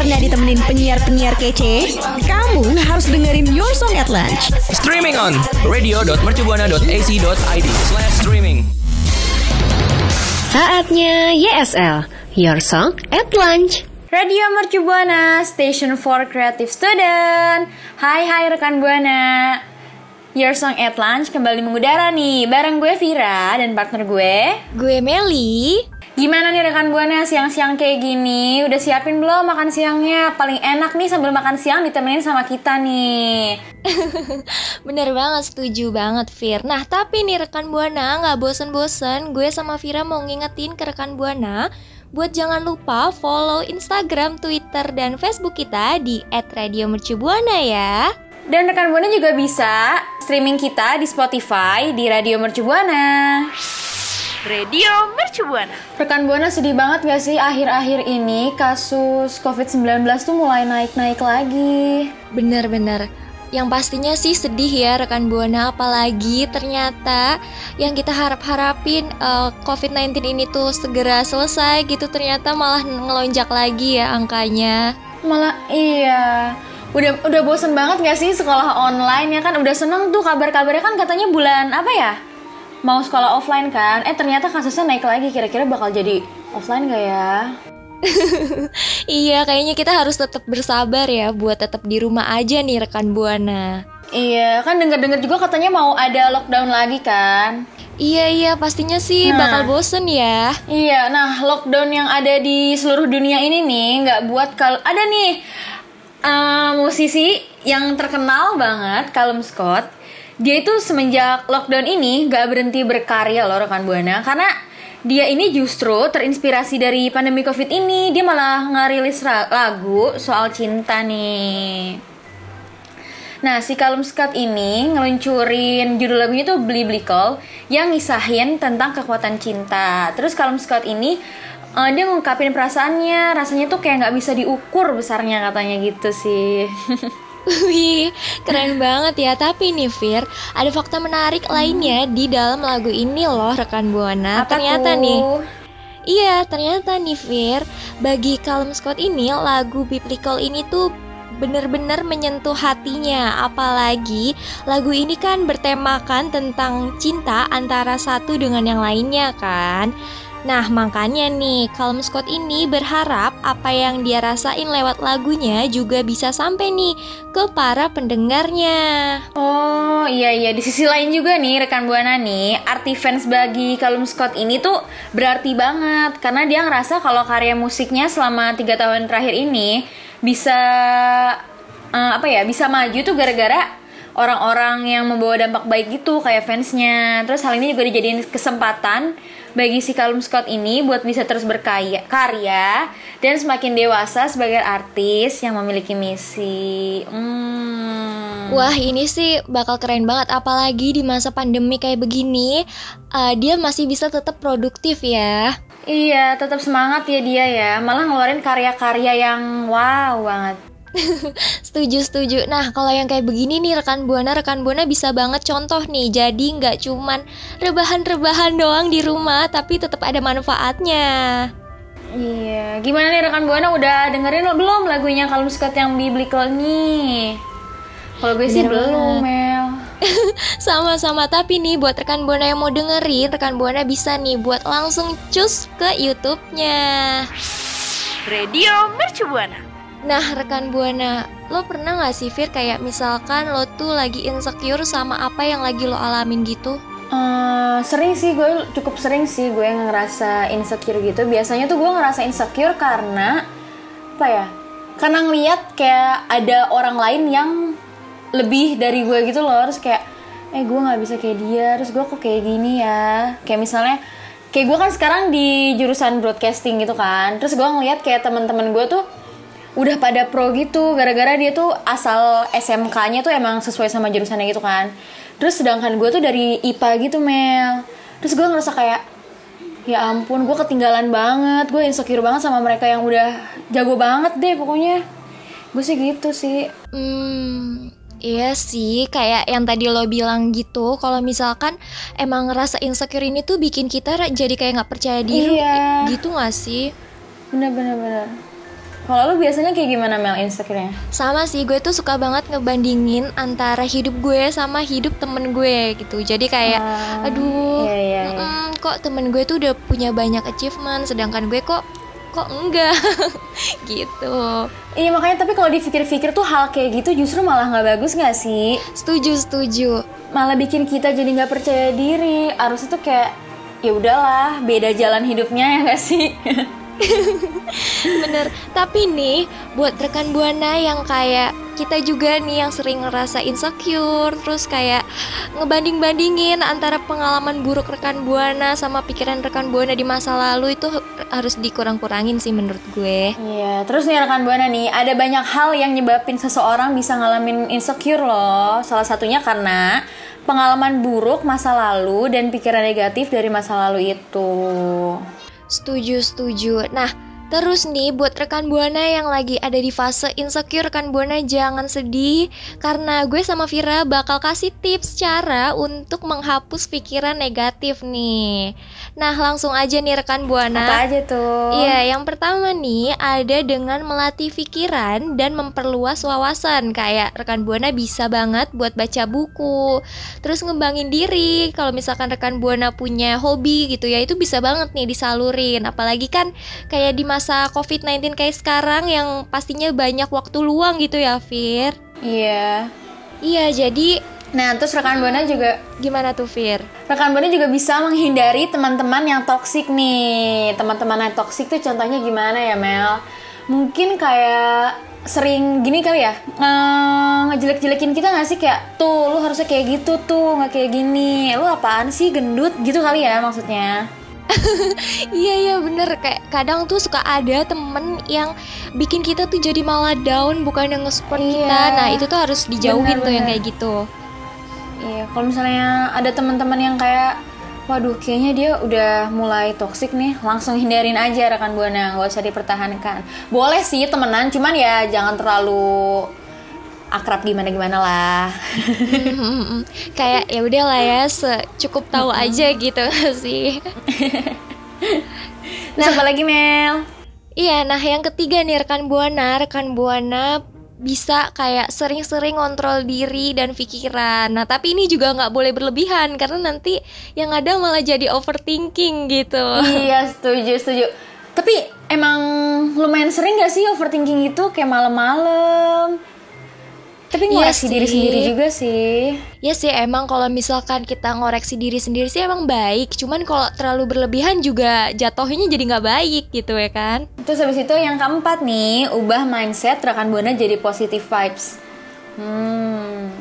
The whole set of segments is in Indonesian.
Karena ditemenin penyiar-penyiar kece, kamu harus dengerin Your Song at Lunch. Streaming on radio.mercubuana.ac.id slash streaming. Saatnya YSL, Your Song at Lunch. Radio Mercu Buana, Station for Creative Student. Hai hai rekan Buana. Your Song at Lunch kembali mengudara nih bareng gue Vira dan partner gue. Gue Meli. Gimana nih rekan Buana siang-siang kayak gini? Udah siapin belum makan siangnya? Paling enak nih sambil makan siang ditemenin sama kita nih. Bener banget, setuju banget Fir Nah tapi nih rekan Buana nggak bosen-bosen Gue sama Vira mau ngingetin ke rekan Buana Buat jangan lupa follow Instagram, Twitter, dan Facebook kita di @radiomercubuana ya. Dan rekan Buana juga bisa streaming kita di Spotify di Radio Mercu Buana. Radio Mercu Buana. Rekan Buana sedih banget gak sih akhir-akhir ini kasus COVID-19 tuh mulai naik-naik lagi. Bener-bener. Yang pastinya sih sedih ya rekan Buana apalagi ternyata yang kita harap-harapin uh, COVID-19 ini tuh segera selesai gitu ternyata malah ngelonjak lagi ya angkanya. Malah iya. Udah udah bosen banget gak sih sekolah online ya kan udah seneng tuh kabar-kabarnya kan katanya bulan apa ya? Mau sekolah offline kan? Eh ternyata kasusnya naik lagi kira-kira bakal jadi offline gak ya? iya, kayaknya kita harus tetap bersabar ya buat tetap di rumah aja nih rekan Buana. Iya, kan denger-denger juga katanya mau ada lockdown lagi kan? Iya iya pastinya sih nah, bakal bosen ya. Iya, nah lockdown yang ada di seluruh dunia ini nih nggak buat kalau ada nih uh, musisi yang terkenal banget, Callum Scott. Dia itu semenjak lockdown ini nggak berhenti berkarya loh rekan buana karena dia ini justru terinspirasi dari pandemi covid ini dia malah ngerilis lagu soal cinta nih Nah, si Callum Scott ini ngeluncurin judul lagunya tuh Beli Beli Call yang ngisahin tentang kekuatan cinta. Terus Callum Scott ini uh, dia ngungkapin perasaannya, rasanya tuh kayak nggak bisa diukur besarnya katanya gitu sih. Wih, keren banget ya. Tapi nih Fir, ada fakta menarik hmm. lainnya di dalam lagu ini loh rekan Buana. Apa ternyata tuh? nih Iya, ternyata nih Fir, bagi Calum Scott ini lagu Biblical ini tuh bener-bener menyentuh hatinya apalagi lagu ini kan bertemakan tentang cinta antara satu dengan yang lainnya kan Nah, makanya nih, Calm Scott ini berharap apa yang dia rasain lewat lagunya juga bisa sampai nih ke para pendengarnya. Oh, iya iya, di sisi lain juga nih rekan Buana nih, arti fans bagi Calum Scott ini tuh berarti banget karena dia ngerasa kalau karya musiknya selama tiga tahun terakhir ini bisa uh, apa ya, bisa maju tuh gara-gara orang-orang yang membawa dampak baik gitu kayak fansnya. Terus hal ini juga dijadiin kesempatan bagi si Callum Scott ini buat bisa terus berkarya karya dan semakin dewasa sebagai artis yang memiliki misi. Hmm. Wah ini sih bakal keren banget apalagi di masa pandemi kayak begini uh, dia masih bisa tetap produktif ya. Iya, tetap semangat ya dia ya. Malah ngeluarin karya-karya yang wow banget. setuju setuju. Nah kalau yang kayak begini nih rekan buana rekan buana bisa banget contoh nih. Jadi nggak cuman rebahan-rebahan doang di rumah, tapi tetap ada manfaatnya. Iya, gimana nih rekan buana udah dengerin belum lagunya kalau Scott yang biblical nih? Kalau gue sih belum, Mel. Sama-sama, tapi nih buat rekan buana yang mau dengerin, rekan buana bisa nih buat langsung cus ke YouTube-nya. Radio Mercu Buana. Nah rekan Buana, lo pernah gak sih Fir kayak misalkan lo tuh lagi insecure sama apa yang lagi lo alamin gitu? Uh, sering sih gue cukup sering sih gue ngerasa insecure gitu. Biasanya tuh gue ngerasa insecure karena apa ya? Karena ngeliat kayak ada orang lain yang lebih dari gue gitu loh. Terus kayak eh gue nggak bisa kayak dia. Terus gue kok kayak gini ya? Kayak misalnya kayak gue kan sekarang di jurusan broadcasting gitu kan. Terus gue ngeliat kayak teman-teman gue tuh udah pada pro gitu gara-gara dia tuh asal SMK-nya tuh emang sesuai sama jurusannya gitu kan. Terus sedangkan gue tuh dari IPA gitu Mel. Terus gue ngerasa kayak ya ampun gue ketinggalan banget. Gue insecure banget sama mereka yang udah jago banget deh pokoknya. Gue sih gitu sih. Hmm Iya sih, kayak yang tadi lo bilang gitu, kalau misalkan emang ngerasa insecure ini tuh bikin kita jadi kayak nggak percaya diri, iya. gitu gak sih? Bener bener bener Kalau lu biasanya kayak gimana Mel insecure-nya? Sama sih, gue tuh suka banget ngebandingin antara hidup gue sama hidup temen gue gitu. Jadi kayak, Ah, aduh, iya, iya, iya. mm-mm, kok temen gue tuh udah punya banyak achievement, sedangkan gue kok kok enggak gitu. Iya makanya tapi kalau dipikir-pikir tuh hal kayak gitu justru malah nggak bagus nggak sih? Setuju, setuju. Malah bikin kita jadi nggak percaya diri. Harusnya tuh kayak ya udahlah beda jalan hidupnya ya nggak sih? Bener. Tapi nih, buat rekan buana yang kayak kita juga nih yang sering ngerasa insecure, terus kayak ngebanding-bandingin antara pengalaman buruk rekan buana sama pikiran rekan buana di masa lalu itu harus dikurang-kurangin sih menurut gue. Iya, terus nih rekan buana nih, ada banyak hal yang nyebabin seseorang bisa ngalamin insecure loh. Salah satunya karena pengalaman buruk masa lalu dan pikiran negatif dari masa lalu itu. Setuju, setuju. Nah, terus nih buat rekan Buana yang lagi ada di fase insecure rekan Buana jangan sedih karena gue sama Vira bakal kasih tips cara untuk menghapus pikiran negatif nih. Nah, langsung aja nih rekan Buana. Apa aja tuh? Iya, yang pertama nih ada dengan melatih pikiran dan memperluas wawasan. Kayak rekan Buana bisa banget buat baca buku, terus ngembangin diri. Kalau misalkan rekan Buana punya hobi gitu ya, itu bisa banget nih disalurin. Apalagi kan kayak di masa COVID-19 kayak sekarang yang pastinya banyak waktu luang gitu ya, Fir. Iya. Iya, jadi Nah, terus rekan buana juga gimana tuh, Fir? rekan buana juga bisa menghindari teman-teman yang toksik nih. Teman-teman yang toksik tuh contohnya gimana ya, Mel? Mungkin kayak sering gini kali ya nge- ngejelek-jelekin kita gak sih kayak tuh lu harusnya kayak gitu tuh nggak kayak gini lu apaan sih gendut gitu kali ya maksudnya Iya iya bener kayak kadang tuh suka ada temen yang bikin kita tuh jadi malah down bukan yang nge-support kita. Iya. Nah itu tuh harus dijauhin tuh yang Benar-benar. kayak gitu. Iya, kalau misalnya ada teman-teman yang kayak, waduh, kayaknya dia udah mulai toksik nih, langsung hindarin aja rekan buana, nggak usah dipertahankan. Boleh sih temenan, cuman ya jangan terlalu akrab gimana-gimana lah. Mm-mm. kayak ya udah lah ya cukup tahu aja gitu sih. Terus apa lagi Mel? Iya, nah yang ketiga nih rekan buana, rekan buana bisa kayak sering-sering kontrol diri dan pikiran. Nah tapi ini juga nggak boleh berlebihan karena nanti yang ada malah jadi overthinking gitu. iya, setuju, setuju. Tapi emang lumayan sering gak sih overthinking itu kayak malam-malam? Tapi Iya ngoreksi diri sih. sendiri juga sih. Ya sih emang kalau misalkan kita ngoreksi diri sendiri sih emang baik Cuman kalau terlalu berlebihan juga jatuhnya jadi nggak baik gitu ya kan Terus habis itu yang keempat nih, ubah mindset rekan buana jadi positive vibes. Hmm,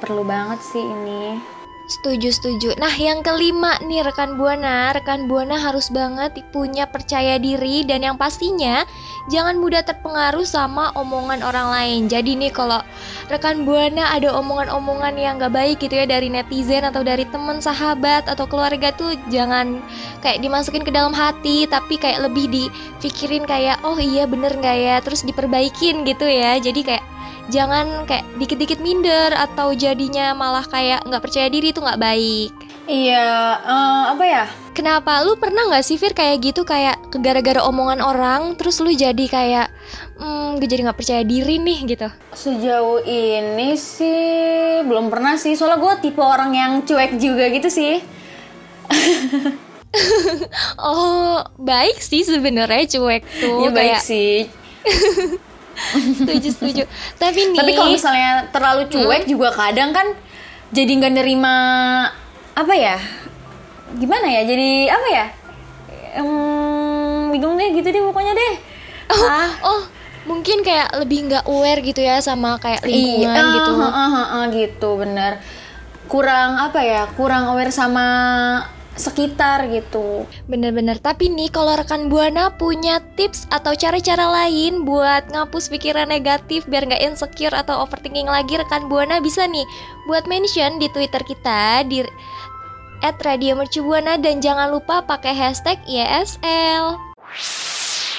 perlu banget sih ini. Setuju setuju. Nah yang kelima nih rekan Buana. Rekan Buana harus banget punya percaya diri Dan yang pastinya Jangan mudah terpengaruh sama omongan orang lain. Jadi nih kalau rekan Buana ada omongan-omongan yang gak baik gitu ya Dari netizen atau dari teman sahabat atau keluarga tuh Jangan kayak dimasukin ke dalam hati Tapi kayak lebih dipikirin kayak Oh iya bener gak ya? Terus diperbaikin gitu ya. Jadi kayak jangan kayak dikit-dikit minder atau jadinya malah kayak nggak percaya diri itu nggak baik. Iya, eh, apa ya? Kenapa lu pernah nggak sih Fir kayak gitu kayak gara-gara omongan orang terus lu jadi kayak hmm gue jadi nggak percaya diri nih gitu. Sejauh ini sih belum pernah sih. Soalnya gue tipe orang yang cuek juga gitu sih. Oh baik sih sebenarnya cuek tuh Iya baik kayak sih. setuju setuju. Tapi nih Tapi kalau misalnya terlalu cuek juga kadang kan jadi nggak nerima apa ya? Gimana ya? Jadi apa ya? Em, bingung deh gitu deh pokoknya deh. oh, Ah. oh mungkin kayak lebih nggak aware gitu ya sama kayak lingkungan Iya, gitu. ah, ah, ah, ah, gitu bener. Kurang apa ya? Kurang aware sama sekitar gitu. Bener-bener, tapi nih kalau rekan Buana punya tips atau cara-cara lain buat ngapus pikiran negatif biar nggak insecure atau overthinking lagi rekan Buana bisa nih buat mention di Twitter kita di at Radio Mercubuana dan jangan lupa pakai hashtag ISL.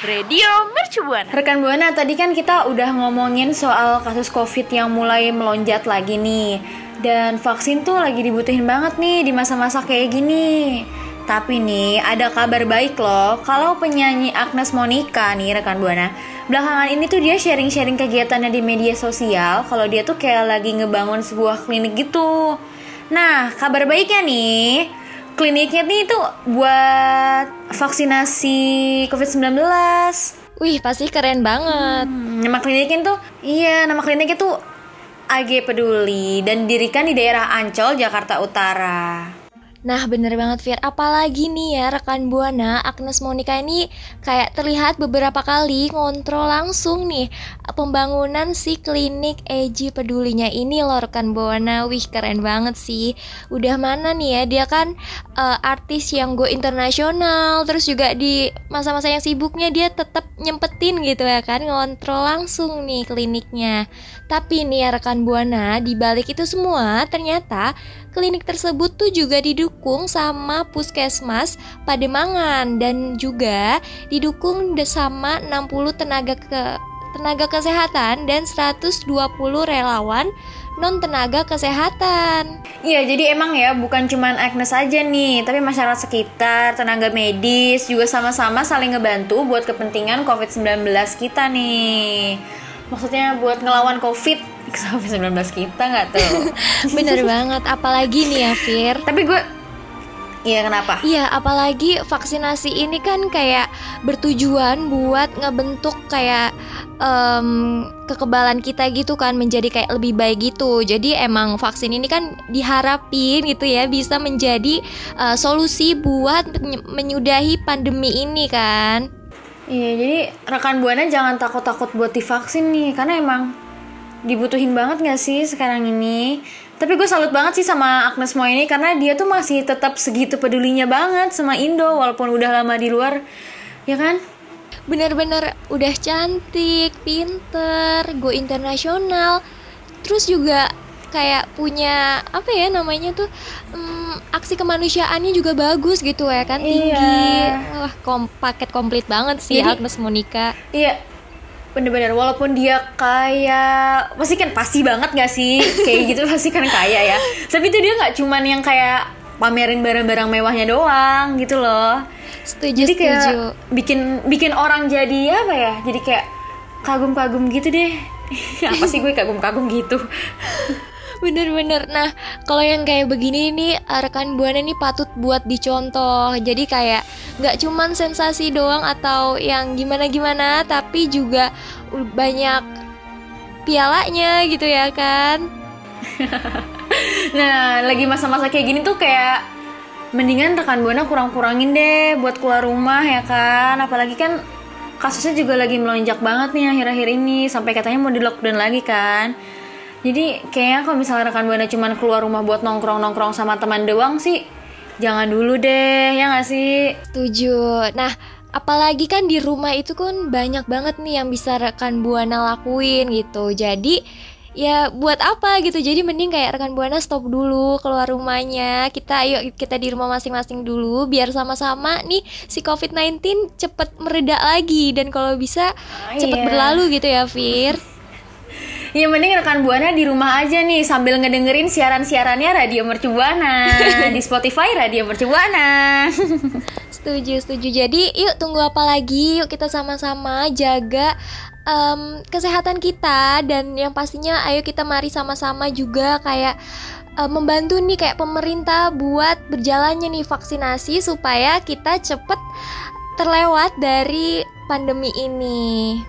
Radio Mercu Buana. Rekan Buana, tadi kan kita udah ngomongin soal kasus COVID yang mulai melonjak lagi nih. Dan vaksin tuh lagi dibutuhin banget nih di masa-masa kayak gini. Tapi nih ada kabar baik loh Kalau penyanyi Agnes Monica nih rekan Buana Belakangan ini tuh dia sharing-sharing kegiatannya di media sosial Kalau dia tuh kayak lagi ngebangun sebuah klinik gitu Nah kabar baiknya nih Kliniknya nih tuh buat vaksinasi COVID-19 Wih, pasti keren banget. Hmm, Nama kliniknya tuh Iya nama kliniknya tuh AG Peduli Dan didirikan di daerah Ancol, Jakarta Utara Nah, bener banget Fir. Apalagi nih ya rekan Buana, Agnes Monica ini kayak terlihat beberapa kali ngontrol langsung nih pembangunan si klinik Eji Pedulinya ini loh rekan Buana. Wih, keren banget sih. Udah mana nih ya, dia kan eh, artis yang go internasional, terus juga di masa-masa yang sibuknya dia tetap nyempetin gitu ya kan, ngontrol langsung nih kliniknya. Tapi nih ya rekan Buana, di balik itu semua ternyata klinik tersebut tuh juga didukung sama puskesmas Pademangan dan juga didukung sama 60 tenaga ke tenaga kesehatan dan 120 relawan non tenaga kesehatan. Iya, jadi emang ya bukan cuman Agnes aja nih, tapi masyarakat sekitar, tenaga medis juga sama-sama saling ngebantu buat kepentingan COVID-19 kita nih. Maksudnya buat ngelawan COVID COVID-19 kita nggak tuh? Bener banget, apalagi nih ya Fir. tapi gue Iya kenapa? Iya, apalagi vaksinasi ini kan kayak bertujuan buat ngebentuk kayak em, kekebalan kita gitu kan menjadi kayak lebih baik gitu. Jadi emang vaksin ini kan diharapin gitu ya bisa menjadi eh, solusi buat menyudahi pandemi ini kan. Iya, jadi rekan Buana jangan takut-takut buat divaksin nih, karena emang dibutuhin banget gak sih sekarang ini? Tapi gue salut banget sih sama Agnes Mo ini karena dia tuh masih tetap segitu pedulinya banget sama Indo walaupun udah lama di luar, ya kan? Bener-bener udah cantik, pinter, go internasional, terus juga kayak punya apa ya namanya tuh mm, aksi kemanusiaannya juga bagus gitu ya kan tinggi Iya. wah kom paket komplit banget sih Jadi- Agnes Monica Iya, bener-bener walaupun dia kaya pasti kan pasti banget gak sih? Kayak gitu pasti kan kaya ya. Tapi itu dia nggak cuman yang kayak pamerin barang-barang mewahnya doang gitu loh. Setuju jadi kayak setuju. bikin bikin orang jadi apa ya? Jadi kayak kagum-kagum gitu deh. Apa sih gue kagum-kagum gitu Bener-bener. Nah, kalau yang kayak begini nih eh, rekan buana nih patut buat dicontoh. Jadi kayak nggak cuman sensasi doang atau yang gimana-gimana, tapi juga banyak pialanya gitu ya kan. Nah, lagi masa-masa kayak gini tuh kayak mendingan rekan buana kurang-kurangin deh buat keluar rumah ya kan. Apalagi kan kasusnya juga lagi melonjak banget nih akhir-akhir ini sampai katanya mau di lockdown lagi kan. Jadi kayaknya kalau misalnya rekan buana cuman keluar rumah buat nongkrong-nongkrong sama teman doang sih, jangan dulu deh ya nggak sih? Setuju. Nah, apalagi kan di rumah itu kan banyak banget nih yang bisa rekan buana lakuin gitu. Jadi ya buat apa gitu. Jadi mending kayak rekan buana stop dulu keluar rumahnya. Kita ayo kita di rumah masing-masing dulu biar sama-sama nih si COVID-19 cepet mereda lagi dan kalau bisa cepet iya. berlalu gitu ya, Fir. Ya mending rekan buana di rumah aja nih sambil ngedengerin siaran-siarannya Radio Mercubuana di Spotify Radio Mercubuana. Setuju, setuju. Jadi, yuk tunggu apa lagi? Yuk kita sama-sama jaga em, kesehatan kita dan yang pastinya ayo kita mari sama-sama juga kayak em, membantu nih kayak pemerintah buat berjalannya nih vaksinasi supaya kita cepet terlewat dari pandemi ini.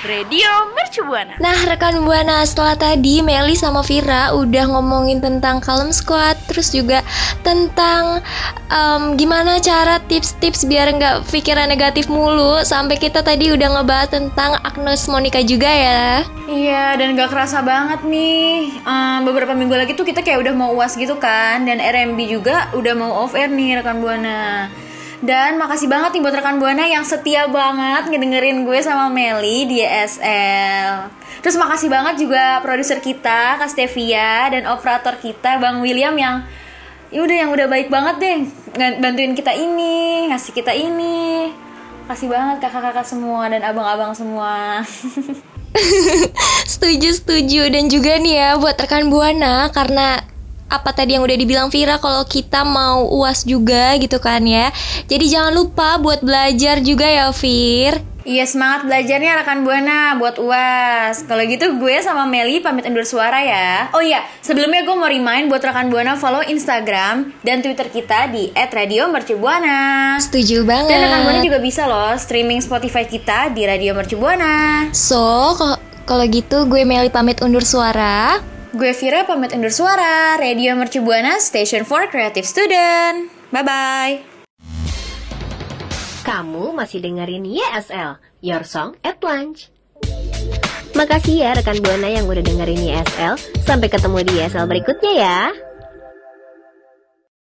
Radio Mercubuana. Nah, rekan Buana, setelah tadi Meli sama Vira udah ngomongin tentang Kalem Squad, terus juga tentang em, gimana cara tips-tips biar nggak pikiran negatif mulu, sampai kita tadi udah ngebahas tentang Agnes Monica juga ya. Iya dan gak kerasa banget nih Ehm, Beberapa minggu lagi tuh kita kayak udah mau uas gitu kan Dan RMB juga udah mau off air nih rekan Buana Dan makasih banget nih buat rekan Buana yang setia banget ngedengerin gue sama Meli di ESL Terus makasih banget juga produser kita Kak Stevia dan operator kita Bang William yang ya udah yang udah baik banget deh bantuin kita ini ngasih kita ini. Kasih banget kakak-kakak semua dan abang-abang semua. Setuju, setuju. Dan juga nih ya buat rekan Buana karena apa tadi yang udah dibilang Vira kalau kita mau uas juga gitu kan ya. Jadi jangan lupa buat belajar juga ya Vir. Iya semangat belajarnya rekan Buana buat UAS Kalau gitu gue sama Meli pamit undur suara ya Oh iya sebelumnya gue mau remind buat rekan Buana follow Instagram dan Twitter kita di @radiomercubuana Setuju banget. Dan rekan Buana juga bisa loh streaming Spotify kita di Radio Mercubuana So, kalau gitu gue Meli pamit undur suara. Gue Vira pamit undur suara Radio Mercubuana Station for Creative Student Bye-bye Kamu masih dengerin YSL, Your Song at Lunch. Makasih ya rekan Buana yang udah dengerin YSL. Sampai ketemu di YSL berikutnya ya.